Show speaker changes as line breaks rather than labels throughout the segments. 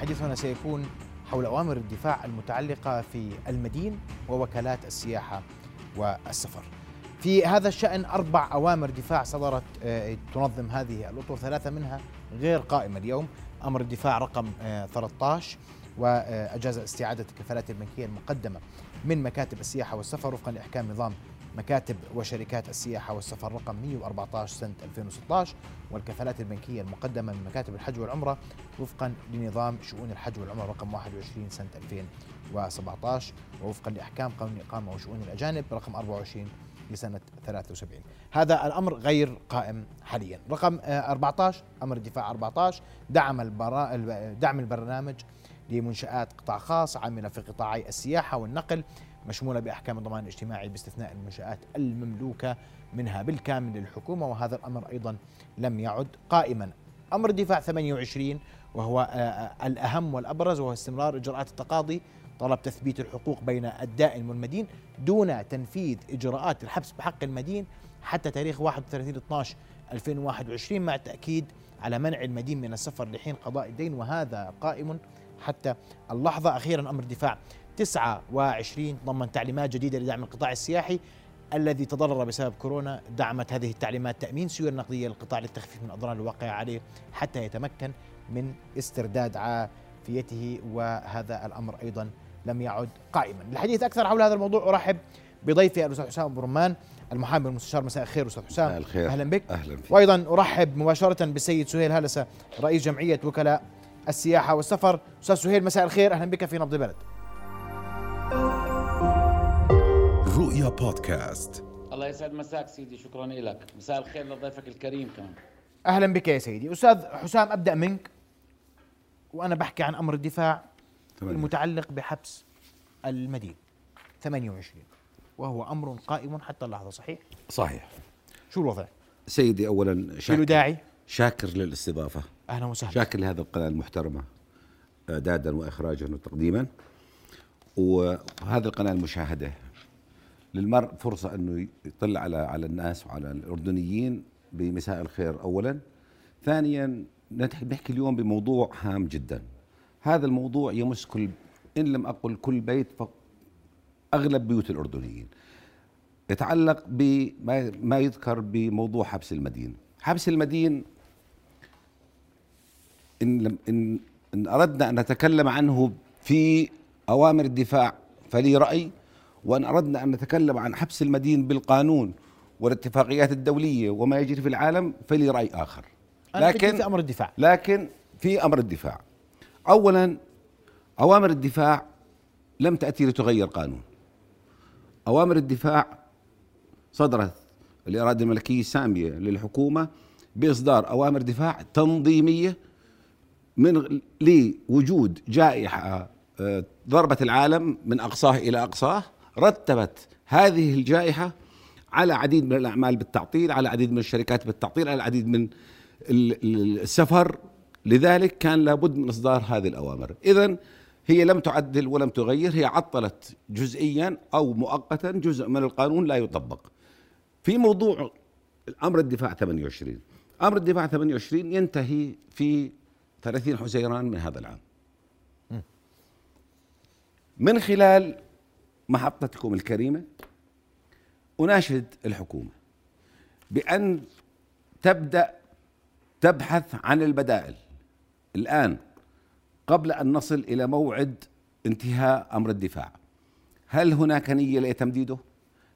حديثنا سيكون حول أوامر الدفاع المتعلقة في المدين ووكالات السياحة والسفر. في هذا الشأن أربع أوامر دفاع صدرت آه، تنظم هذه الأطر ثلاثة منها غير قائمة اليوم. أمر الدفاع رقم آه، 13 وأجاز استعادة الكفالات البنكية المقدمة من مكاتب السياحة والسفر وفقا لإحكام نظام مكاتب وشركات السياحة والسفر رقم 114 سنة 2016 والكفالات البنكية المقدمة من مكاتب الحج والعمرة وفقا لنظام شؤون الحج والعمرة رقم 21 سنة 2017 ووفقا لأحكام قانون الإقامة وشؤون الأجانب رقم 24 لسنة 73 هذا الأمر غير قائم حاليا. رقم آه، 14 أمر الدفاع 14 دعم البرا... الب- دعم البرنامج لمنشآت قطاع خاص عاملة في قطاعي السياحة والنقل مشمولة بأحكام الضمان الاجتماعي باستثناء المنشآت المملوكة منها بالكامل للحكومة وهذا الأمر أيضا لم يعد قائما. أمر الدفاع 28 وهو آه، آه، الأهم والأبرز وهو استمرار إجراءات التقاضي طلب تثبيت الحقوق بين الدائن والمدين دون تنفيذ إجراءات الحبس بحق المدين حتى تاريخ 31 12 2021 مع التأكيد على منع المدين من السفر لحين قضاء الدين وهذا قائم حتى اللحظة. أخيرا أمر دفاع 29 ضمن تعليمات جديدة لدعم القطاع السياحي الذي تضرر بسبب كورونا. دعمت هذه التعليمات تأمين سيولة نقدية للقطاع للتخفيف من الأضرار الواقعة عليه حتى يتمكن من استرداد عافيته وهذا الأمر أيضا لم يعد قائما. للحديث أكثر حول هذا الموضوع أرحب بضيفي الأستاذ حسام أبو رمان المحامي المستشار مساء الخير أستاذ حسام. أهلا بك.
أهلا فيك.
وأيضا أرحب مباشرة بالسيد سهيل هلسة رئيس جمعية وكلاء السياحة والسفر. أستاذ سهيل مساء الخير. أهلا بك في نبض بلد
رؤيا بودكاست.
الله يسعد مساك سيدي شكرا لك. مساء الخير لضيفك الكريم كمان.
أهلا بك يا سيدي. أستاذ حسام أبدأ منك وأنا بحكي عن أمر الدفاع
تمام.
المتعلق بحبس المدين 28 وهو أمر قائم حتى اللحظة صحيح؟
صحيح.
شو الوضع؟
سيدي اولا شاكر,
داعي؟
شاكر للاستضافة.
أهلا وسهلا.
شاكر لهذه القناة المحترمة اعدادا واخراجا وتقديما. وهذه القناة المشاهدة للمرء فرصة إنه يطلع على على الناس وعلى الأردنيين بمساء الخير اولا. ثانيا نحكي اليوم بموضوع هام جدا. هذا الموضوع يمس كل إن لم أقل كل بيت فاغلب بيوت الأردنيين. يتعلق بما ما يذكر بموضوع حبس المدين. حبس المدين إن, لم إن, إن أردنا أن نتكلم عنه في أوامر الدفاع فلي رأي وأن أردنا أن نتكلم عن حبس المدين بالقانون والاتفاقيات الدولية وما يجري في العالم فلي رأي آخر.
بدي في أمر الدفاع.
لكن في أمر الدفاع. اولا أوامر الدفاع لم تأتي لتغير قانون. أوامر الدفاع صدرت الاراده الملكية السامية للحكومة بإصدار أوامر دفاع تنظيمية من لوجود جائحة آه، ضربت العالم من أقصاه إلى أقصاه رتبت هذه الجائحة على عديد من الأعمال بالتعطيل على عديد من الشركات بالتعطيل على العديد من ال- ال- السفر. لذلك كان لابد من إصدار هذه الأوامر. اذا هي لم تعدل ولم تغير هي عطلت جزئيا أو مؤقتا جزء من القانون لا يطبق. في موضوع أمر الدفاع 28 أمر الدفاع 28 ينتهي في 30 حزيران من هذا العام. من خلال محطتكم الكريمة أناشد الحكومة بأن تبدأ تبحث عن البدائل. الآن قبل أن نصل إلى موعد انتهاء أمر الدفاع هل هناك نية لتمديده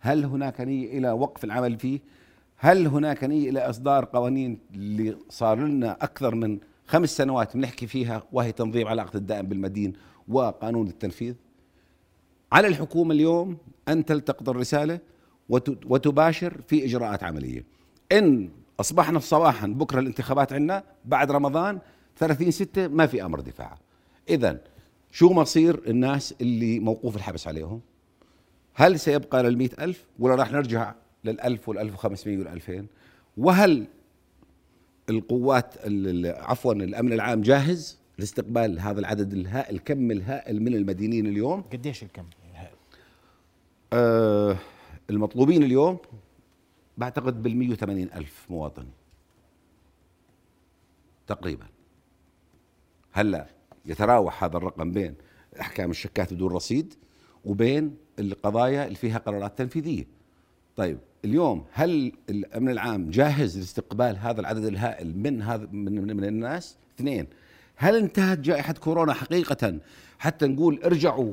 هل هناك نية إلى وقف العمل فيه؟ هل هناك نية إلى إصدار قوانين اللي صار لنا أكثر من خمس سنوات بنحكي فيها وهي تنظيم علاقة الدائم بالمدين وقانون التنفيذ على الحكومة اليوم أن تلتقط الرسالة وت- وتباشر في إجراءات عملية. إن أصبحنا صباحا بكرة الانتخابات عندنا بعد رمضان 30 6 ما في أمر دفاع. اذا شو مصير الناس اللي موقوف الحبس عليهم؟ هل سيبقى لل ألف ولا راح نرجع للألف والألف وخمسمية والألفين وهل القوات ال- ال- عفوا الأمن العام جاهز لاستقبال هذا العدد الهائل الكم الهائل من المدينين اليوم؟
قديش الكم؟
آه المطلوبين اليوم بعتقد بال 180 ألف مواطن. تقريبا. هلأ يتراوح هذا الرقم بين أحكام الشكات بدون رصيد وبين القضايا اللي فيها قرارات تنفيذية. طيب اليوم هل الأمن العام جاهز لاستقبال هذا العدد الهائل من هذا من, من الناس؟ اثنين هل انتهت جائحة كورونا حقيقة؟ حتى نقول ارجعوا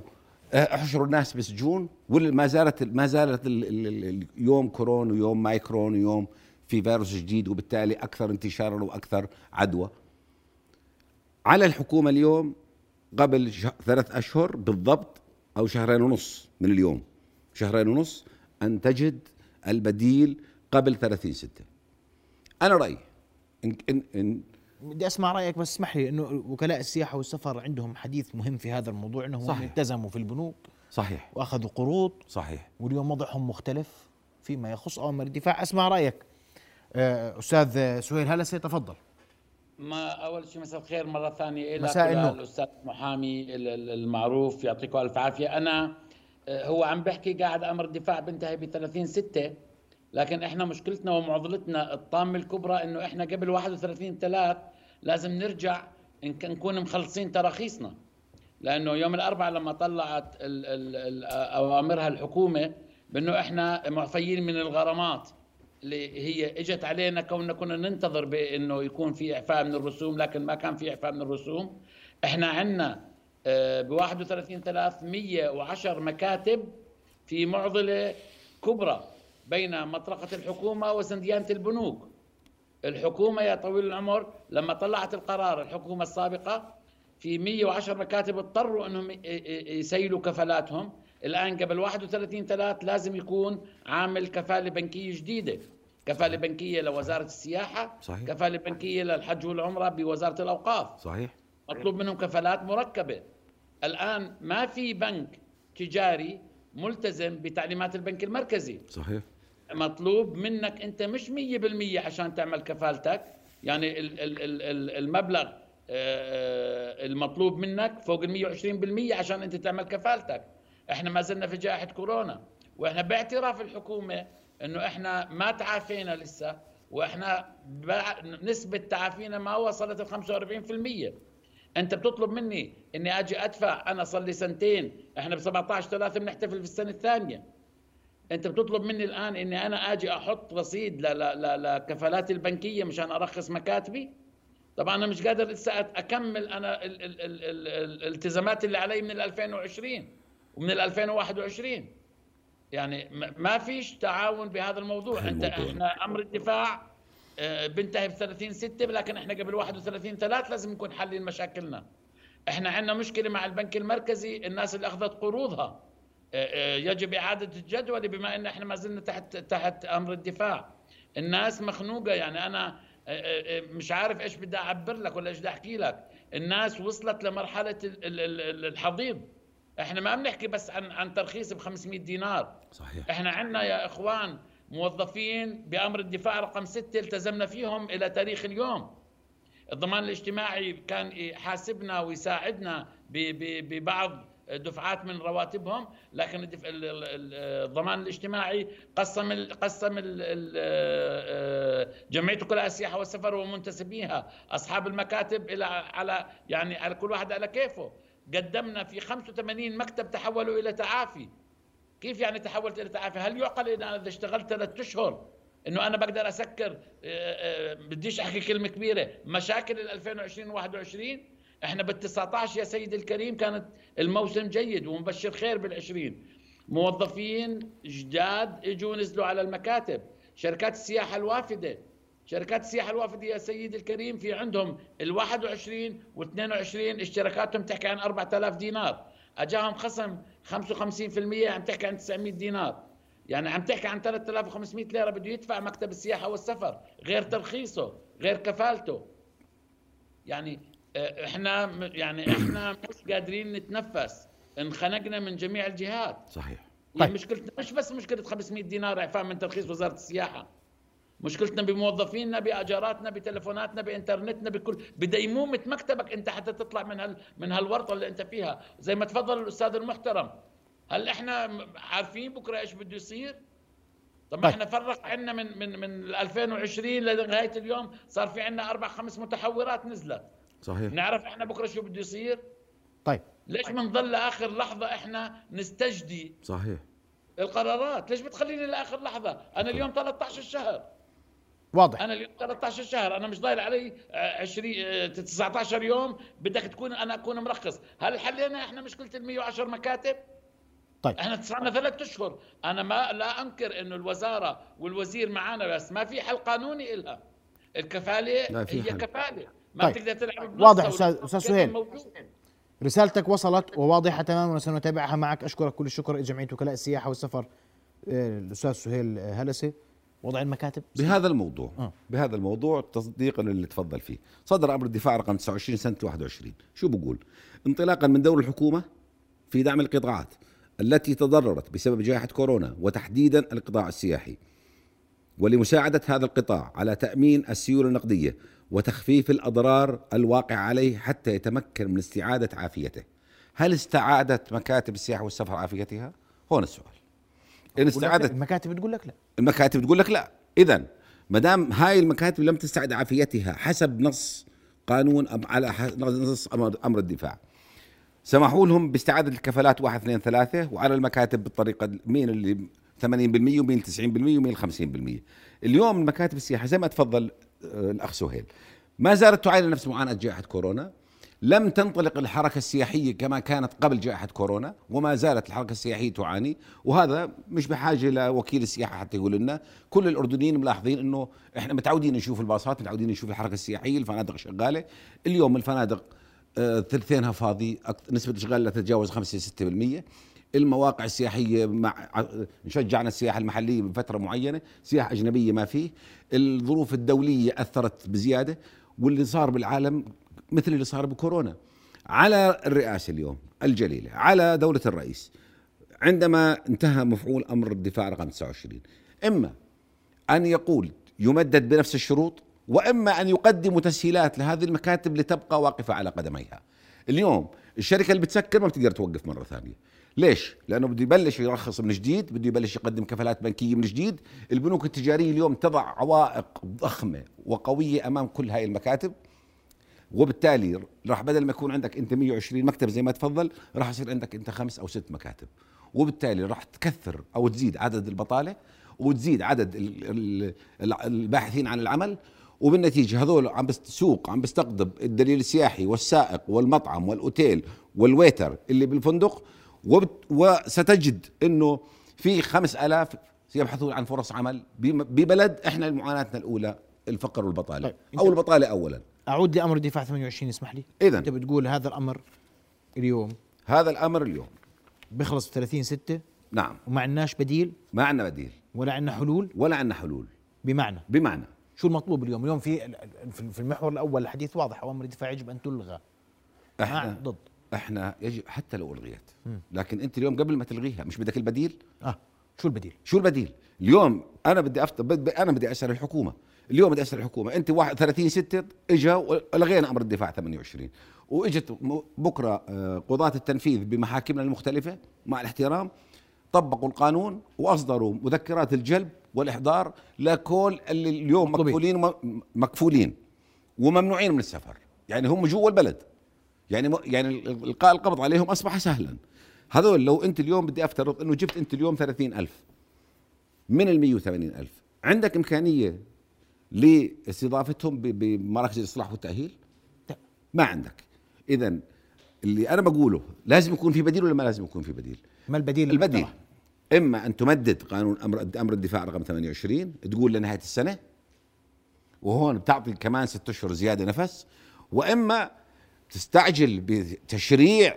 آه، احشروا الناس بالسجون ولا ما زالت ما زالت يوم كورونا ويوم مايكرون ويوم في فيروس جديد وبالتالي أكثر انتشارا وأكثر عدوى؟ على الحكومة اليوم قبل ثلاث أشهر بالضبط أو شهرين ونص من اليوم. شهرين ونص أن تجد البديل قبل 30 6 أنا رأيي إن, إن, إن
بدي أسمع رأيك بس اسمح لي إنه وكلاء السياحة والسفر عندهم حديث مهم في هذا الموضوع إنهم صحيح. التزموا في البنوك
صحيح.
وأخذوا قروض
صحيح.
واليوم وضعهم مختلف فيما يخص اوامر الدفاع. أسمع رأيك. آه، أستاذ سهيل هلا سيتفضل
ما أول شيء مساء الخير مرة ثانية
إلى مساء النور.
الأستاذ محامي المعروف يعطيكم ألف عافية. أنا آه، هو عم بحكي قاعد أمر الدفاع بينتهي ب 30 6 لكن إحنا مشكلتنا ومعضلتنا الطامة الكبرى إنه إحنا قبل 31 3 لازم نرجع نكون مخلصين تراخيصنا. لأنه يوم الأربعاء لما طلعت أوامرها الحكومة بإنه إحنا معفيين من الغرامات اللي هي إجت علينا كوننا كنا ننتظر بإنه يكون في إعفاء من الرسوم لكن ما كان في إعفاء من الرسوم. إحنا عندنا آه، ب 31 310 مكاتب في معضلة كبرى بين مطرقة الحكومة وسنديانة البنوك. الحكومة يا طويل العمر لما طلعت القرار الحكومة السابقة في 110 مكاتب اضطروا إنهم يسيلوا كفالاتهم. الآن قبل 31 3 لازم يكون عامل كفالة بنكية جديدة. كفالة بنكية لوزارة السياحة
صحيح.
كفالة بنكية للحج والعمرة بوزارة الأوقاف.
صحيح.
مطلوب منهم كفالات مركبة. الآن ما في بنك تجاري ملتزم بتعليمات البنك المركزي.
صحيح.
مطلوب منك أنت مش 100% عشان تعمل كفالتك. يعني المبلغ آه، المطلوب منك فوق ال 120% عشان أنت تعمل كفالتك. إحنا ما زلنا في جائحة كورونا وإحنا باعتراف الحكومة إنه إحنا ما تعافينا لسه وإحنا نسبة تعافينا ما وصلت ال 45% أنت بتطلب مني إني أجي أدفع أنا صار لي سنتين إحنا ب 17 3 بنحتفل في السنة الثانية. أنت بتطلب مني الآن إني أنا أجي أحط رصيد لكفالاتي البنكية مشان أرخص مكاتبي؟ طبعا أنا مش قادر لسه أكمل أنا الالتزامات اللي علي من 2020 ومن 2021 يعني ما فيش تعاون بهذا الموضوع. أنت إحنا أمر الدفاع بنتهي ب 30 6 لكن إحنا قبل 31 3 لازم نكون حلين مشاكلنا. إحنا عندنا مشكلة مع البنك المركزي الناس اللي أخذت قروضها. آه، آه، يجب إعادة الجدول بما إن إحنا ما زلنا تحت تحت أمر الدفاع. الناس مخنوقة يعني أنا مش عارف إيش بدي أعبر لك ولا إيش بدي أحكي لك. الناس وصلت لمرحلة الحضيض. إحنا ما بنحكي بس عن عن ترخيص ب 500 دينار.
صحيح.
إحنا عندنا يا إخوان موظفين بأمر الدفاع رقم 6 التزمنا فيهم إلى تاريخ اليوم. الضمان الاجتماعي كان يحاسبنا ويساعدنا ببعض دفعات من رواتبهم لكن الضمان الاجتماعي قسم قسم جمعية كل السياحه والسفر ومنتسبيها أصحاب المكاتب إلى على يعني على كل واحد على كيفه. قدمنا في 85 مكتب تحولوا إلى تعافي. كيف يعني تحولت إلى تعافي؟ هل يعقل إن أنا إذا اشتغلت ثلاث أشهر إنه أنا بقدر أسكر آه، آه، بديش أحكي كلمة كبيرة مشاكل ال 2020 21 إحنا بال 19 يا سيدي الكريم كانت الموسم جيد ومبشر خير بال 20 موظفين جداد إجوا نزلوا على المكاتب. شركات السياحة الوافدة شركات السياحة الوافدة يا سيدي الكريم في عندهم ال 21 و 22 اشتراكاتهم تحكي عن 4000 دينار. أجاهم خصم 55% عم تحكي عن 900 دينار. يعني عم تحكي عن 3500 ليرة بده يدفع مكتب السياحة والسفر غير ترخيصه غير كفالته. يعني آه، إحنا يعني إحنا مش قادرين نتنفس. انخنقنا من جميع الجهات.
صحيح.
طيب. مشكلتنا مش بس مشكلة 500 دينار إعفاء من ترخيص وزارة السياحة. مشكلتنا بموظفينا بأجاراتنا بتلفوناتنا بإنترنتنا بكل بديمومة مكتبك أنت حتى تطلع من هال من هالورطة اللي أنت فيها. زي ما تفضل الأستاذ المحترم هل إحنا عارفين بكرة إيش بده يصير؟ طب طيب. إحنا فرق عندنا من من من 2020 لغاية اليوم صار في عندنا أربع خمس متحورات نزلت.
صحيح.
نعرف إحنا بكرة شو بده يصير؟
طيب.
ليش بنضل لاخر لحظة إحنا نستجدي
صحيح.
القرارات؟ ليش بتخليني لآخر لحظة؟ أنا اليوم 13 الشهر
واضح.
أنا اليوم 13 شهر أنا مش ضايل علي آه، 20 آه، 19 يوم بدك تكون أنا أكون مرخص. هل حلينا إحنا مشكلة ال 110 مكاتب؟
طيب.
إحنا صرنا ثلاث أشهر. أنا ما لا أنكر إنه الوزارة والوزير معانا بس ما في حل قانوني إلها.
الكفالة
هي
حل.
كفالة. ما
طيب.
بتقدر تلعب
واضح. أستاذ
كان
سهيل. رسالتك وصلت وواضحة تماما وسنتابعها معك. أشكرك كل الشكر. جمعية وكلاء السياحة والسفر آه، الأستاذ سهيل هلسة. وضع المكاتب.
بهذا الموضوع.
آه.
بهذا الموضوع تصديقا للي تفضل فيه. صدر أمر الدفاع رقم 29 سنة 21 شو بقول؟ انطلاقا من دور الحكومة في دعم القطاعات التي تضررت بسبب جائحة كورونا وتحديدا القطاع السياحي ولمساعدة هذا القطاع على تأمين السيولة النقدية وتخفيف الأضرار الواقعه عليه حتى يتمكن من استعادة عافيته. هل استعادت مكاتب السياحة والسفر عافيتها؟ هون السؤال. إن استعادت
المكاتب بتقول لك لا.
المكاتب تقول لك لا. اذا ما دام هاي المكاتب لم تستعد عافيتها حسب نص قانون أم على نص أمر الدفاع. سمحوا لهم باستعادة الكفالات واحد اثنين ثلاثة وعلى المكاتب بالطريقة مين اللي 80% ومين 90% ومين 50% اليوم المكاتب السياحه زي ما تفضل آه، الأخ سهيل. ما زالت تعاني نفس معاناة جائحة كورونا. لم تنطلق الحركة السياحية كما كانت قبل جائحة كورونا وما زالت الحركة السياحية تعاني. وهذا مش بحاجة لوكيل السياحة حتى يقول لنا. كل الأردنيين ملاحظين أنه إحنا متعودين نشوف الباصات متعودين نشوف الحركة السياحية الفنادق شغالة. اليوم الفنادق آه، ثلثينها فاضي نسبة إشغال لا تتجاوز 5-6% المواقع السياحية مع شجعنا السياحة المحلية بفترة معينة سياحة أجنبية ما فيه. الظروف الدولية أثرت بزيادة. واللي صار بالعالم مثل اللي صار بكورونا. على الرئاسة اليوم الجليلة على دولة الرئيس عندما انتهى مفعول أمر الدفاع رقم 29 إما أن يقول يمدد بنفس الشروط وإما أن يقدم تسهيلات لهذه المكاتب لتبقى واقفة على قدميها. اليوم الشركة اللي بتسكر ما بتقدر توقف مرة ثانية. ليش؟ لأنه بده يبلش يرخص من جديد بده يبلش يقدم كفالات بنكية من جديد. البنوك التجارية اليوم تضع عوائق ضخمة وقوية أمام كل هاي المكاتب. وبالتالي راح بدل ما يكون عندك انت 120 مكتب زي ما تفضل راح يصير عندك انت خمس أو ست مكاتب. وبالتالي راح تكثر أو تزيد عدد البطالة وتزيد عدد ال- ال- ال- الباحثين عن العمل. وبالنتيجة هذول عم بسوق عم بيستقطب الدليل السياحي والسائق والمطعم والأوتيل والويتر اللي بالفندق. وستجد إنه في خمس ألاف يبحثون عن فرص عمل ببلد إحنا معاناتنا الأولى الفقر والبطالة
طيب، أو
البطالة اولا.
أعود لأمر الدفاع 28 اسمح لي.
إذن.
أنت بتقول هذا الأمر اليوم.
هذا الأمر اليوم.
بيخلص ب 30 6
نعم.
وما عندناش بديل.
ما عندنا بديل.
ولا عندنا حلول.
ولا عندنا حلول.
بمعنى.
بمعنى.
شو المطلوب اليوم؟ اليوم في في- المحور الأول الحديث واضح. أوامر الدفاع يجب أن تلغى. مع
إحنا
ضد.
إحنا يجب حتى لو ألغيت. لكن أنت اليوم قبل ما تلغيها مش بدك البديل؟
آه. شو البديل؟
شو البديل؟ اليوم أنا بدي أفت... أنا بدي أسأل الحكومة. اليوم بدي أسأل الحكومة أنت واحد 30 6 إجا ولغينا أمر الدفاع 28 وإجت بكرة آه، قضاة التنفيذ بمحاكمنا المختلفة مع الاحترام طبقوا القانون وأصدروا مذكرات الجلب والإحضار لكل اللي اليوم. مكفولين مكفولين وممنوعين من السفر يعني هم جوا البلد يعني يعني ال- القاء القبض عليهم أصبح سهلا هذول لو أنت اليوم بدي أفترض إنه جبت أنت اليوم 30000 من ال 180000 عندك إمكانية لاستضافتهم بمراكز الإصلاح والتأهيل
لا.
ما عندك اذا اللي أنا بقوله لازم يكون في بديل ولا ما لازم يكون في بديل
ما البديل
البديل
المقترح؟
إما أن تمدد قانون أمر أمر الدفاع رقم 28 تقول لنهاية السنة وهون بتعطي كمان ست أشهر زيادة نفس وإما تستعجل بتشريع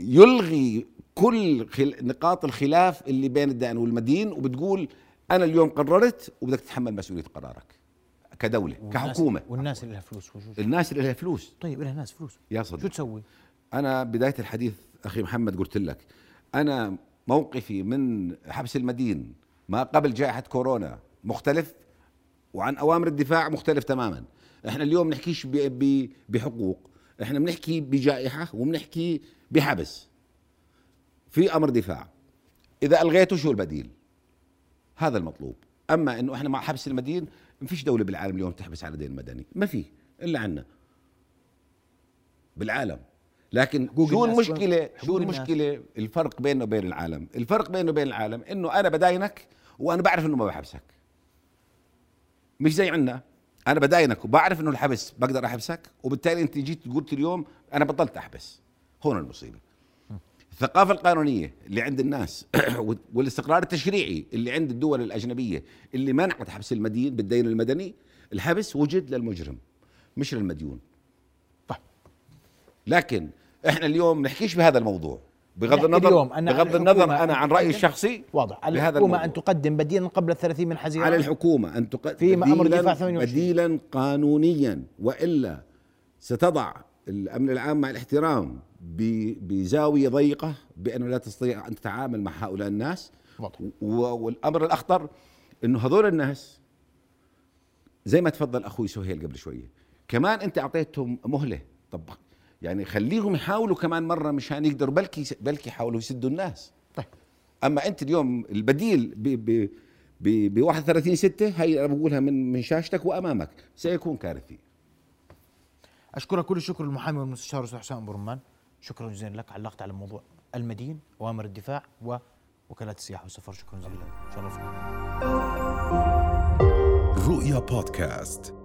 يلغي كل. نقاط الخلاف اللي بين الدائن والمدين وبتقول أنا اليوم قررت وبدك تتحمل مسؤولية قرارك كدولة
والناس-
كحكومة.
والناس اللي لها فلوس شو- شو-
الناس اللي لها فلوس.
طيب لها ناس فلوس.
يا
شو
صديقي
تسوي؟
أنا بداية الحديث أخي محمد قلت لك أنا موقفي من حبس المدين ما قبل جائحة كورونا مختلف وعن أوامر الدفاع مختلف تماما. إحنا اليوم نحكيش بحقوق إحنا بنحكي بجائحة وبنحكي بحبس في أمر دفاع. إذا ألغيته شو البديل؟ هذا المطلوب. أما إنه إحنا مع حبس المدين ما فيش دولة بالعالم اليوم تحبس على دين مدني ما في إلا عنا. بالعالم. لكن شو
حقوق
شو
الناس.
المشكلة؟ الفرق بينه وبين العالم. الفرق بينه وبين العالم إنه أنا بداينك وأنا بعرف إنه ما بحبسك. مش زي عنا. أنا بداينك وبعرف إنه الحبس بقدر أحبسك وبالتالي أنت جيت قلت اليوم أنا بطلت أحبس. هون المصيبة. الثقافة القانونية اللي عند الناس والاستقرار التشريعي اللي عند الدول الأجنبية اللي منعت حبس المدين بالدين المدني الحبس وجد للمجرم مش للمديون
طيب.
لكن إحنا اليوم نحكيش بهذا الموضوع بغض النظر
اليوم أن
بغض النظر
أنا
عن رايي الشخصي
واضح على
بهذا
الحكومة
الموضوع.
أن تقدم بديلا قبل الثلاثين من حزيرة
على الحكومة أن تقدم
في
بديلاً-
دفاع 28.
بديلا قانونيا وإلا ستضع الأمن العام مع الاحترام ب- بزاوية ضيقة بأنه لا تستطيع أن تتعامل مع هؤلاء الناس
واضح.
و- والأمر الأخطر أنه هذول الناس زي ما تفضل أخوي سهيل قبل شوية كمان أنت أعطيتهم مهلة طب يعني خليهم يحاولوا كمان مرة مشان يقدروا بلكي بلكي يحاولوا يسدوا الناس
طيب.
أما أنت اليوم البديل ب ب ب 31 6 هي أنا بقولها من من شاشتك وأمامك سيكون كارثي
أشكرك كل الشكر للمحامي والمستشار الأستاذ حسام أبو رمان. شكرا جزيلا لك. علقت على موضوع المدين أوامر الدفاع ووكالات السياحة والسفر. شكرا جزيلا. شرفتنا
رؤيا بودكاست.